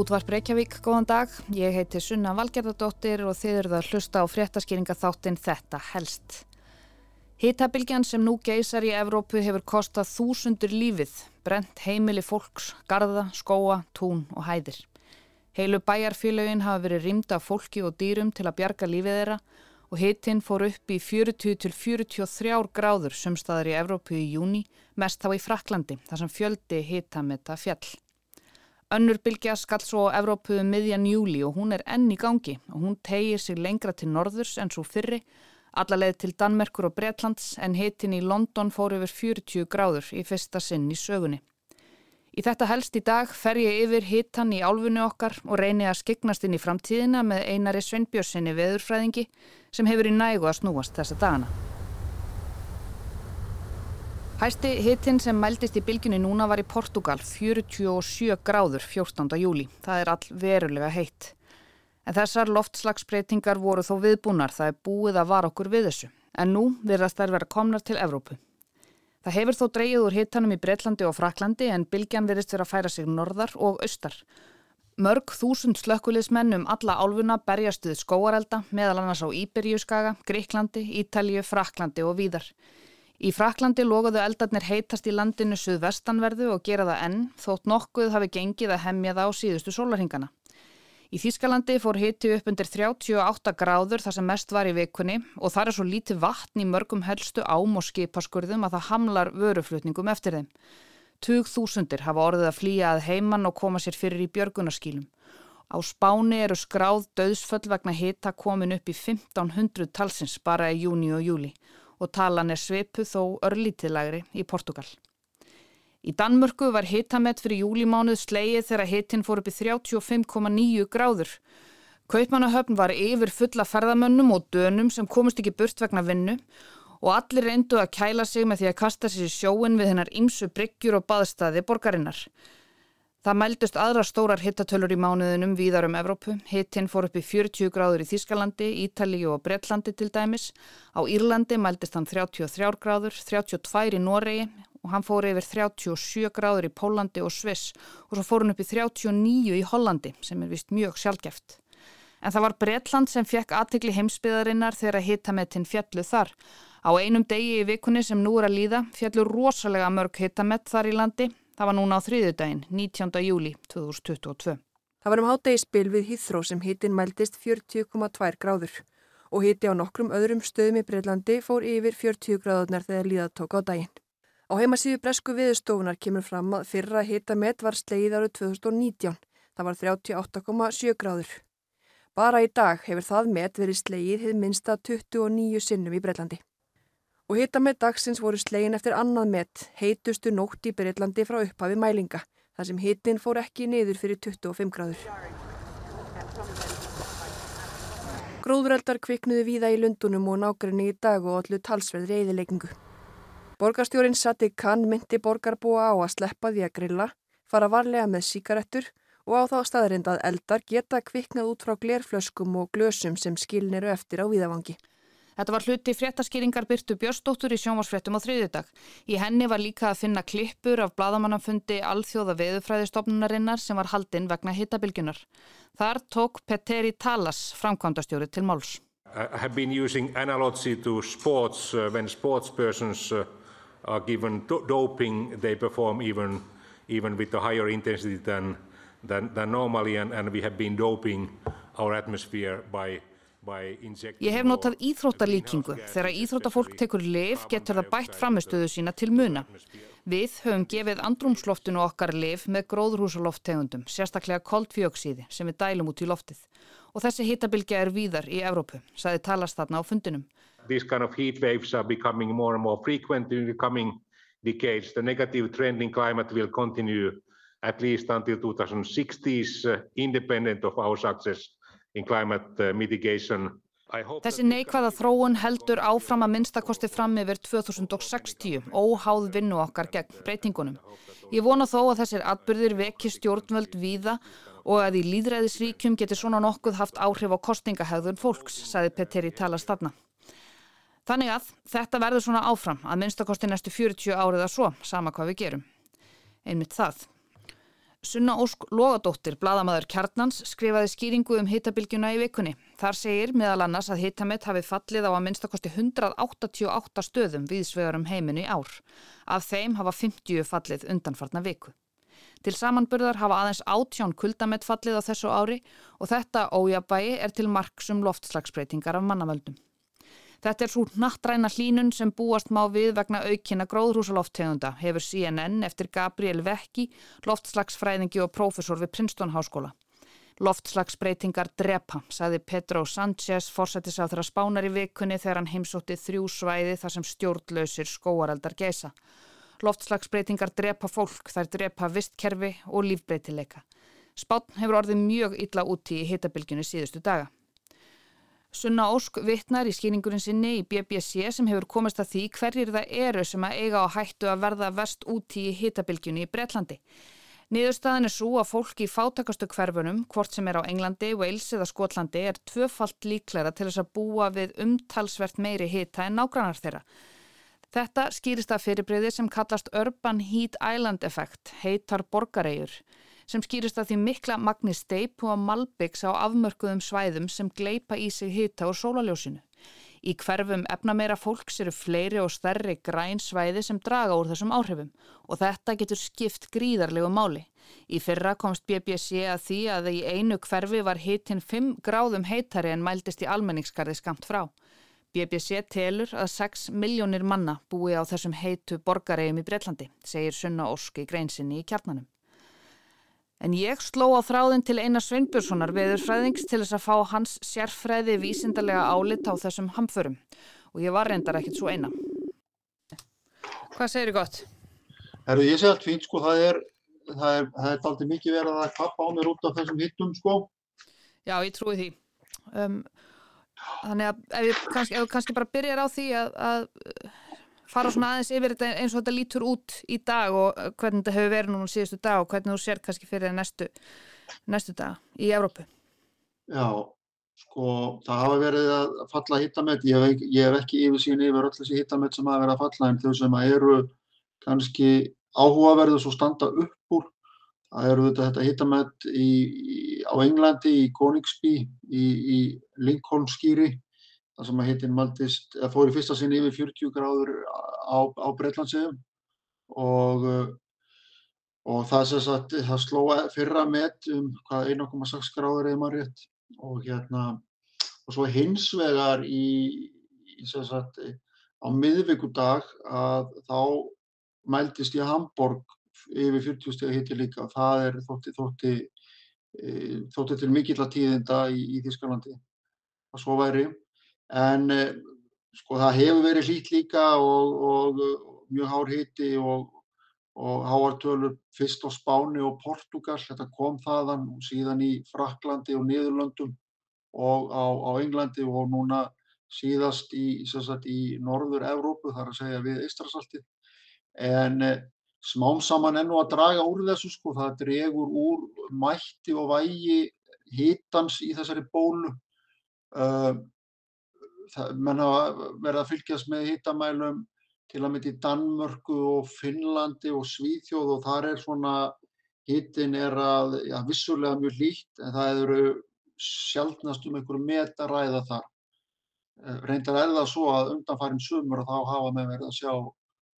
Útvarp Reykjavík, góðan dag. Ég heiti Sunna Valgerðardóttir og þið eruð að hlusta á fréttaskýringa þáttinn Þetta helst. Hittabilgjan sem nú geysar í Evrópu hefur kostað þúsundur lífið, brent heimili fólks, garda, skóa, tún og hæðir. Heilu bæjarfélögin hafa verið rýmda fólki og dýrum til að bjarga lífið þeirra og hittinn fór upp í 40 til 43 gráður sumstaðar í Evrópu í júni, mest þá í Fraklandi, þar sem fjöldi hittametta fjall. Önnur bylgja skall svo á Evrópu um miðjan júli og hún er enn í gangi og hún tegir sig lengra til norðurs enn svo fyrri, allarleið til Danmerkur og Bretlands en hitin í London fór yfir 40 gráður í fyrsta sinn í sögunni. Í þetta helst í dag fer ég yfir hitan í álfunni okkar og reyni að skiknast inn í framtíðina með einari Sveinbjörnsinni veðurfræðingi sem hefur í nægu að snúast þessa dagana. Hæsti hitin sem mældist í bylginni núna var í Portugal, 47 gráður 14. júli. Það er all verulega heitt. En þessar loftslagsbreytingar voru þó viðbúnar, það er búið að vara okkur við þessu. En nú verðast þær vera komnar til Evrópu. Það hefur þó dreyið úr hitanum í Breitlandi og Fraklandi en bylgjan verðist vera að færa sig norðar og austar. Mörg þúsund slökkulismenn um alla álfuna berjastuð skóarelda meðal annars á Íberjuskaga, Greiklandi, Ítalju, Fraklandi og víðar. Í Fraklandi logoðu eldarnir heitast í landinu suðvestanverðu og gera það enn þótt nokkuð hafi gengið að hemmja það á síðustu sólarhingana. Í Þískalandi fór hiti upp undir 38 gráður þar sem mest var í vikunni og þar er svo lítið vatn í mörgum helstu ám og skipaskurðum að það hamlar vöruflutningum eftir þeim. Tug þúsundir hafa orðið að flýja að heimann og koma sér fyrir í björgunarskílum. Á spáni eru skráð döðsföll vegna hita komin upp í 1500 talsins bara í júni og júli og talan er svipu þó örlítiðlægri í Portugal. Í Danmörku var hitamett fyrir júlimánuð sleið þegar hitin fór upp í 35,9 gráður. Kaupmannahöfn var yfir fulla ferðamönnum og dönum sem komist ekki burt vegna vinnu og allir reyndu að kæla sig með því að kasta sér í sjóin við hennar ymsu bryggjur og baðstæði borgarinnar. Það mældust aðra stórar hittatölur í mánuðinum víðar um Evrópu. Hittinn fór upp í 40 gráður í Þískalandi, Ítalíu og Bretlandi til dæmis. Á Írlandi mældist hann 33 gráður, 32 í Noregi og hann fór yfir 37 gráður í Pólandi og Sviss og svo fór hann upp í 39 í Hollandi sem er vist mjög sjálfgeft. En það var Bretland sem fekk aðtegli heimsbyðarinnar þegar hittametinn fjallu þar. Á einum degi í vikunni sem nú er að líða fjallu rosalega mörg hittamett þar í landi Það var núna á þriðudaginn, 19. júli 2022. Það var um hátdegispil við Hýþró sem hitin mæltist 40,2 gráður og hiti á nokkrum öðrum stöðum í Breitlandi fór yfir 40 gráðunar þegar líðað tók á daginn. Á heimasíðu bresku viðstofunar kemur fram að fyrra hitamett var sleið árið 2019. Það var 38,7 gráður. Bara í dag hefur það met verið sleið hið minsta 29 sinnum í Breitlandi og hita með dagsins voru slegin eftir annað met, heitustu nótt í Breitlandi frá upphafi mælinga, þar sem hitin fór ekki niður fyrir 25 gráður. Gróðureldar kviknuði víða í Lundunum og nákrenni í dag og allu talsverðri eðilegningu. Borgarstjórin Sati Khan myndi borgarbúa á að sleppa því að grilla, fara varlega með síkarettur og á þá staðrind að eldar geta kviknað út frá glerflöskum og glösum sem skilniru eftir á víðavangi. Þetta var hluti fréttaskýringar Byrtu Björnsdóttur í sjónvarsfréttum á þriðjudag. Í henni var líka að finna klippur af bladamannafundi alþjóða veðufræðistofnunarinnar sem var haldinn vegna hittabilgjunar. Þar tók Petteri Talas framkvæmdastjóri til máls. I have been using analogy to sports uh, when sportspersons uh, are given do doping they perform even, even with a higher intensity than, than, than normally and, and we have been doping our atmosphere by Ég hef notað íþróttalíkingu. Þegar íþróttafólk tekur lif getur það bætt framistöðu sína til muna. Við höfum gefið andrumsloftinu okkar lif með gróðrúsaloftegundum, sérstaklega koldfjóksíði sem við dælum út í loftið. Og þessi hittabilgja er víðar í Evrópu, saði talast þarna á fundinum. These kind of heat waves are becoming more and more frequent in the coming decades. The negative trend in climate will continue at least until 2060s, uh, independent of our success Þessi neikvæða þróun heldur áfram að minnstakosti fram yfir 2060, óháð vinnu okkar gegn breytingunum. Ég vona þó að þessir atbyrðir veki stjórnvöld víða og að í líðræðisríkjum getur svona nokkuð haft áhrif á kostingahæðun fólks, sagði Petteri Talas þarna. Þannig að þetta verður svona áfram að minnstakosti næstu 40 árið að svo, sama hvað við gerum. Einmitt það. Sunna Ósk Logadóttir, bladamæður Kjarnans, skrifaði skýringu um hittabilgjuna í vikunni. Þar segir meðal annars að hittamett hafi fallið á að minnstakosti 188 stöðum viðsvegar um heiminu í ár. Af þeim hafa 50 fallið undanfarnar viku. Til samanburðar hafa aðeins átján kuldamett fallið á þessu ári og þetta ójabægi er til marksum loftslagsbreytingar af mannavöldum. Þetta er svo nattræna hlínun sem búast má við vegna aukina gróðrúsaloftegunda, hefur CNN eftir Gabriel Vecchi, loftslagsfræðingi og prófessor við Princeton Háskóla. Loftslagsbreytingar drepa, sagði Pedro Sánchez, forsættis á þeirra spánar í vikunni þegar hann heimsótti þrjú svæði þar sem stjórnlausir skóareldar geisa. Loftslagsbreytingar drepa fólk, þær drepa vistkerfi og lífbreytileika. Spán hefur orðið mjög illa úti í hitabilgjunni síðustu daga. Sunna Ósk vittnar í skýringurinn sinni í BBC sem hefur komist að því hverjir það eru sem að eiga á hættu að verða vest úti í hitabilgjunni í Breitlandi. Niðurstaðin er svo að fólk í fátakastu hverfunum, hvort sem er á Englandi, Wales eða Skotlandi, er tvöfalt líklæra til þess að búa við umtalsvert meiri hita en nágrannar þeirra. Þetta skýrist af fyrirbreyði sem kallast Urban Heat Island Effect, heitar borgaregjur sem skýrist að því mikla magni steip og malbyggs á afmörkuðum svæðum sem gleipa í sig hita og sólaljósinu. Í hverfum efnameira fólks eru fleiri og stærri græn svæði sem draga úr þessum áhrifum og þetta getur skipt gríðarlegu máli. Í fyrra komst BBC að því að í einu hverfi var hitin 5 gráðum heitari en mæltist í almenningskarði skamt frá. BBC telur að 6 miljónir manna búi á þessum heitu borgaregjum í Breitlandi, segir Sunna Ósk í greinsinni í kjarnanum. En ég sló á þráðin til Einar Sveinbjörnssonar veðurfræðings til þess að fá hans sérfræði vísindarlega álit á þessum hamförum og ég var reyndar ekkert svo eina. Hvað segir þið gott? Herru, ég segi allt fínt sko, það er, það er, það er aldrei mikið verið að kappa á mér út af þessum hittum sko. Já, ég trúi því. Um, þannig að ef við kannski, kannski bara byrjar á því að, að fara svona aðeins yfir þetta eins og þetta lítur út í dag og uh, hvernig þetta hefur verið núna síðustu dag og hvernig þú sér kannski fyrir næstu, næstu dag í Evrópu. Já, sko það hafa verið að falla hittamett, ég ég hef ekki yfir sín yfir öll þessi hittamett sem hafa verið að falla en þau sem eru kannski áhugaverður svo standa upp úr, það eru þetta hittamett á Englandi, í Koningsby, í, í Lincoln skýri þar sem að hittin maldist, eða fór í fyrsta sinni yfir 40 gráður á, á Breitlandsegum og, og það, sagt, það sló fyrra met um hvað 1,6 gráður eða maður rétt. Og hérna og svo hins vegar í, í sagt, á miðvíkudag að þá mældist í Hamburg yfir 40 steg hitti líka. Það er þótti, þótti, e, þótti til mikill að tíðinda í, í Þísklandi að svo væri en eh, sko það hefur verið hlýtt líka og, og, mjög hár hiti og, og háartölur fyrst á Spáni og Portugal, þetta kom þaðan síðan í Fraklandi og Niðurlöndum og á, á Englandi og núna síðast í, sagt, í norður Evrópu, þar að segja við Ístrasaltið. En eh, smám saman ennu að draga úr þessu sko, það dregur úr mætti og vægi hitans í þessari bólu. Uh, menn hafa verið að fylgjast með hittamælum til að mynda í Danmörku og Finnlandi og Svíþjóð og þar er svona hittin er að, já, vissulega mjög lít en það eru sjálfnast um einhverju metaræða þar. Eh, reyndar er það svo að undanfærin sumur og þá hafa með verið að sjá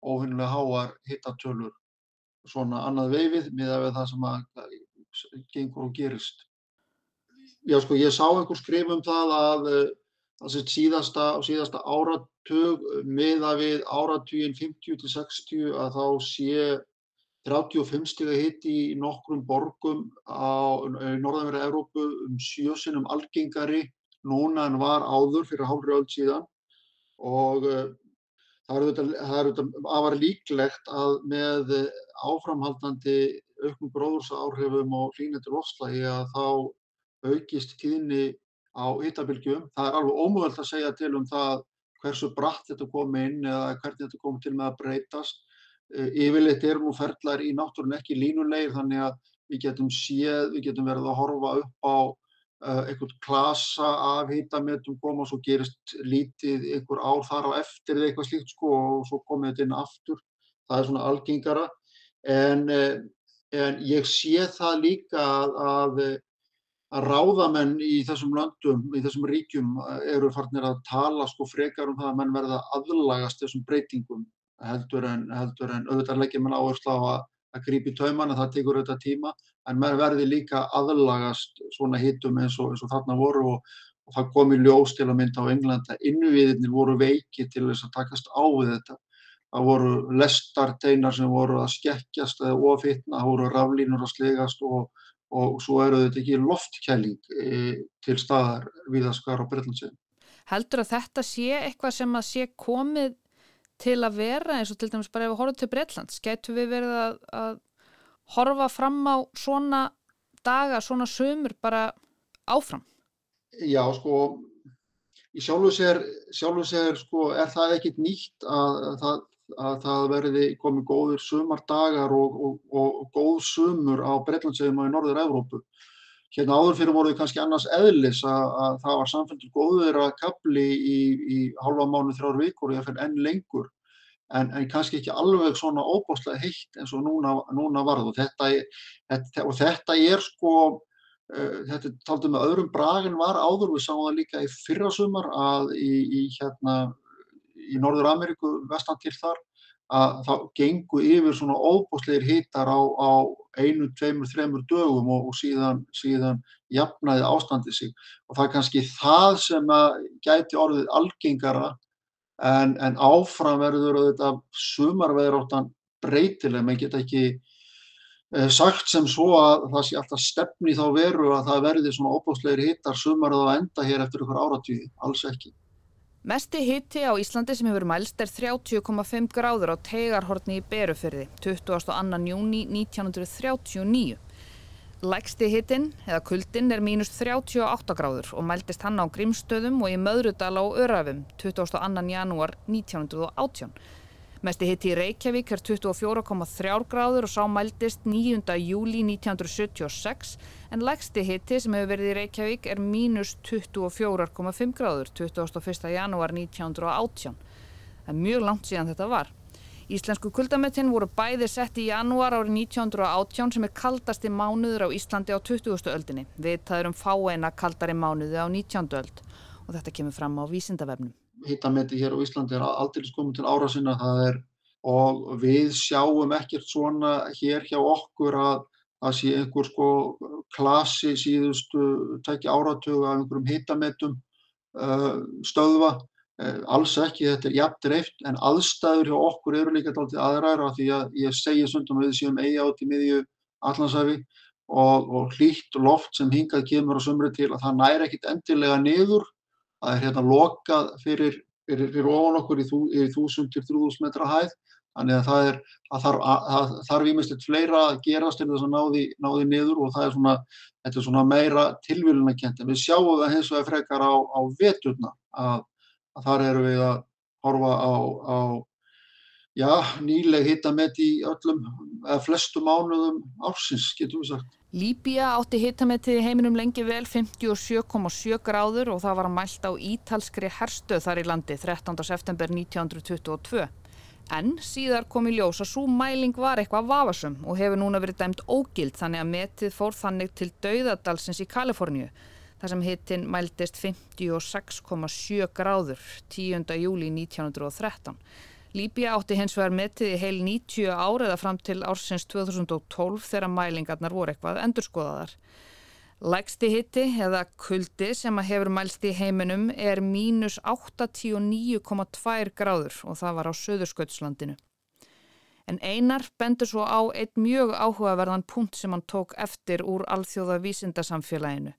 óvinnilega háar hittatölur svona annað veifið miða við það sem að gengur og gerist. Já sko ég sá einhver skrif um það að síðasta, síðasta áratug miða við áratugin 50 til 60 að þá sé 35 stiga hitti í nokkrum borgum á norðanverða Evrópu um sjösinum algengari núna en var áður fyrir hálfri öll síðan. Og uh, það er afar líklegt að með áframhaldandi auknum gróðursáhrifum og hlýnendur lofslagi að þá aukist tíðni á hittabilgjum. Það er alveg ómögulegt að segja til um það hversu bratt þetta kom inn eða hvernig þetta kom til með að breytast. Eh, yfirleitt er nú ferlar í náttúrun ekki línulegir þannig að við getum séð, við getum verið að horfa upp á uh, einhvern klasa af hittametum koma og svo gerist lítið einhver ár þar á eftir eða eitthvað slíkt sko og svo komið þetta inn aftur. Það er svona algengara en uh, en ég sé það líka að, að, að ráðamenn í þessum löndum, í þessum ríkjum eru farnir að tala sko frekar um það að menn verða aðlagast þessum breytingum heldur en, heldur en auðvitað leggjum mann áherslu á að, að grípi tauman að það tekur auðvitað tíma en menn verði líka aðlagast svona hittum eins og, eins og þarna voru og, og það kom í ljós til að mynda á Englanda innviðinir voru veiki til þess að takast á við þetta. Það voru lestarteinar sem voru að skekkjast eða ofitna, það voru raflínur að slegast og, og svo eru þetta ekki loftkæling e, til staðar viðaskar á Breitlandsegin. Heldur að þetta sé eitthvað sem að sé komið til að vera eins og til dæmis bara ef við horfum til Breitlands, getur við verið að, að horfa fram á svona daga, svona sömur bara áfram? Já, sko, í sjálfu sér, sjálfu sér sko, er það ekkit nýtt að, að það að það verði komið góðir sumardagar og, og, og góð sumur á Breitlandsegum og í Norður-Európu. Hérna áður fyrir voruð kannski annars eðlis að, að það var samfélgur góður að kapli í, í halva mánu þrjár vikur og enn lengur. En, en kannski ekki alveg svona óbáslega heitt eins og núna, núna varð og þetta, þetta, og þetta er sko uh, þetta taldu með öðrum bragin var áður. Við sáum það líka í fyrrasumar að í, í hérna í Norður Ameríku vestan til þar að þá gengu yfir svona óbúsleir hittar á, á einu, tveimur, þreimur dögum og, og síðan, síðan jafnaði ástandi sig. Og það er kannski það sem að gæti orðið algengara en, en áfram verður þetta sumarveðráttan breytileg, maður geta ekki eh, sagt sem svo að það sé alltaf stefni þá veru að það verði svona óbúsleir hittar sumarið á enda hér eftir ykkur áratíði, alls ekki. Mesti hitti á Íslandi sem hefur mælst er 30,5 gráður á tegarhortni í Berufyrði 22. júni 1939. Lægsti hittin, eða kuldin, er mínus 38 gráður og mæltist hann á Grímstöðum og í Möðrudal á Örafum 22. janúar 1918. Mesti hitti í Reykjavík er 24,3 gráður og sá mæltist 9. júli 1976 en lægsti hitti sem hefur verið í Reykjavík er mínus 24,5 gráður 21. janúar 1918. Það er mjög langt síðan þetta var. Íslensku kuldametinn voru bæði sett í janúar árið 1918 sem er kaldasti mánuður á Íslandi á 20. öldinni. Við taðum fáeina kaldari mánuði á 19. öld og þetta kemur fram á vísindavefnum hittameti hér á Íslandi er aldrei komið til ára sinna er og við sjáum ekkert svona hér hjá okkur að það sé einhver sko klasi síðustu tækja áratuga af einhverjum hittametum uh, stöðva. Uh, alls ekki, þetta er jafn dreift en aðstæður hjá okkur eru líka alltaf aðræra því að ég segja sundum við séum eiga átt í miðju allansæfi og, og hlýtt loft sem hingað kemur á sömri til að það næri ekkit endilega niður það er hérna lokað fyrir, fyrir, fyrir ofan okkur í, þú, í 1000-3000 metra hæð. Þannig að það er að þarf, að, þarf ímestið fleira að gerast til þess að náði, náði niður og það er svona, er svona meira tilvílunarkent en við sjáum það hins vegar frekar á, á veturna að, að þar eru við að horfa á, á já, nýleg hitta með í öllum eða flestu mánuðum ársins getum við sagt. Líbía átti hittametið í heiminum lengi vel 57,7 gráður og það var mælt á ítalskri herstöð þar í landi 13. september 1922. En síðar kom í ljós að svo mæling var eitthvað vafasum og hefur núna verið dæmt ógild þannig að metið fór þannig til dauðadalsins í Kaliforníu þar sem hittin mæltist 56,7 gráður 10. júli 1913. Líbia átti hins vegar metið í heil 90 ár eða fram til ársins 2012 þegar mælingarnar voru eitthvað endurskoðaðar. Lægsti hitti eða kuldi sem að hefur mælst í heiminum er mínus 89,2 gráður og það var á Suðursköldslandinu. En einar bendur svo á eitt mjög áhugaverðan punkt sem hann tók eftir úr alþjóða vísindasamfélaginu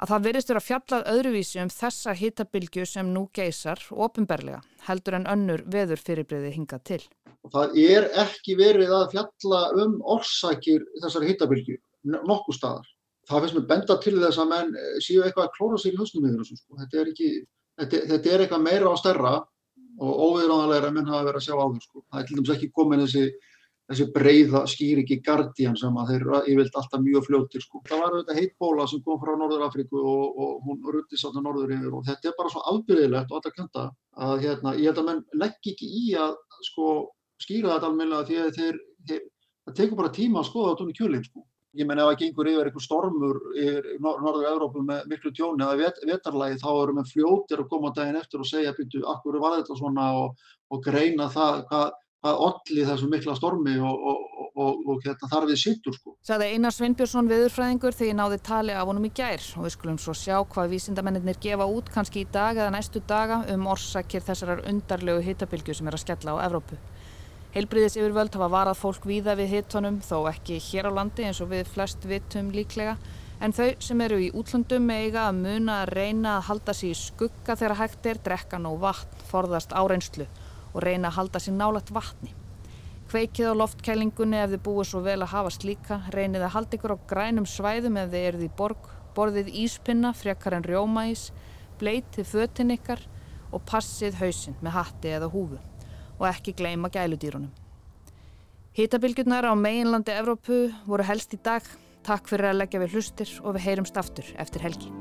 að það verist vera fjallað öðruvísi um þessa hittabilgju sem nú geysar ofinberlega, heldur en önnur veður fyrirbreyði hingað til. Það er ekki verið að fjalla um orsakir þessar hittabilgju, nokkuð staðar. Það finnst mér benda til þess að menn eh, séu eitthvað að klóra sér í höstum yfir þessu. Sko. Þetta, er ekki, þetta, þetta er eitthvað meira á stærra og óviðráðanlega að menn hafa verið að sjá áður. Sko. Það er til dæmis ekki komin þessi þessi breyða skýringi Guardian sem að þeir eru yfirlt alltaf mjög fljóttir sko. Það var auðvitað heitbóla sem kom frá Norður Afríku og, og hún rutti sátta norður yfir og þetta er bara svo afbyrðilegt og alltaf könda að hérna, ég held að menn legg ekki í að sko skýra þetta almenna því að þeir, þeir það tekur bara tíma að skoða þetta um kjölinn sko. Ég menn ef það gengur yfir einhver stormur í norður Európu með miklu tjóni eða vet, vetarlægi þá erum við fljótir að koma daginn eftir og segja byrju, akkur var þetta svona og, og greina það hvað, hvað olli þessu mikla stormi og, og, og hérna, þar við sittur sko. Saði Einar Svinnbjörnsson viðurfræðingur þegar ég náði tali af honum í gær og við skulum svo sjá hvað vísindamennir gefa út kannski í dag eða næstu daga um orsakir þessarar undarlegu hittabilgu sem er að skella á Evrópu. Heilbriðis yfirvöld hafa varað fólk víða við hittunum þó ekki hér á landi eins og við flest vitum líklega en þau sem eru í útlöndum eiga að muna að reyna að halda sér í skugga þegar hægt er, drekka nóg vatn, forðast áreinslu og reyna að halda sér nálagt vatni. Kveikið á loftkælingunni ef þið búið svo vel að hafa slíka, reynið að halda ykkur á grænum svæðum ef þið eruð í borg, borðið íspinna frekar en rjómaís, bleitið fötinn ykkar og passið hausinn með hatti eða húfu og ekki gleyma gæludýrunum. Hýtabilgjurnar á meginlandi Evrópu voru helst í dag. Takk fyrir að leggja við hlustir og við heyrumst aftur eftir helgi.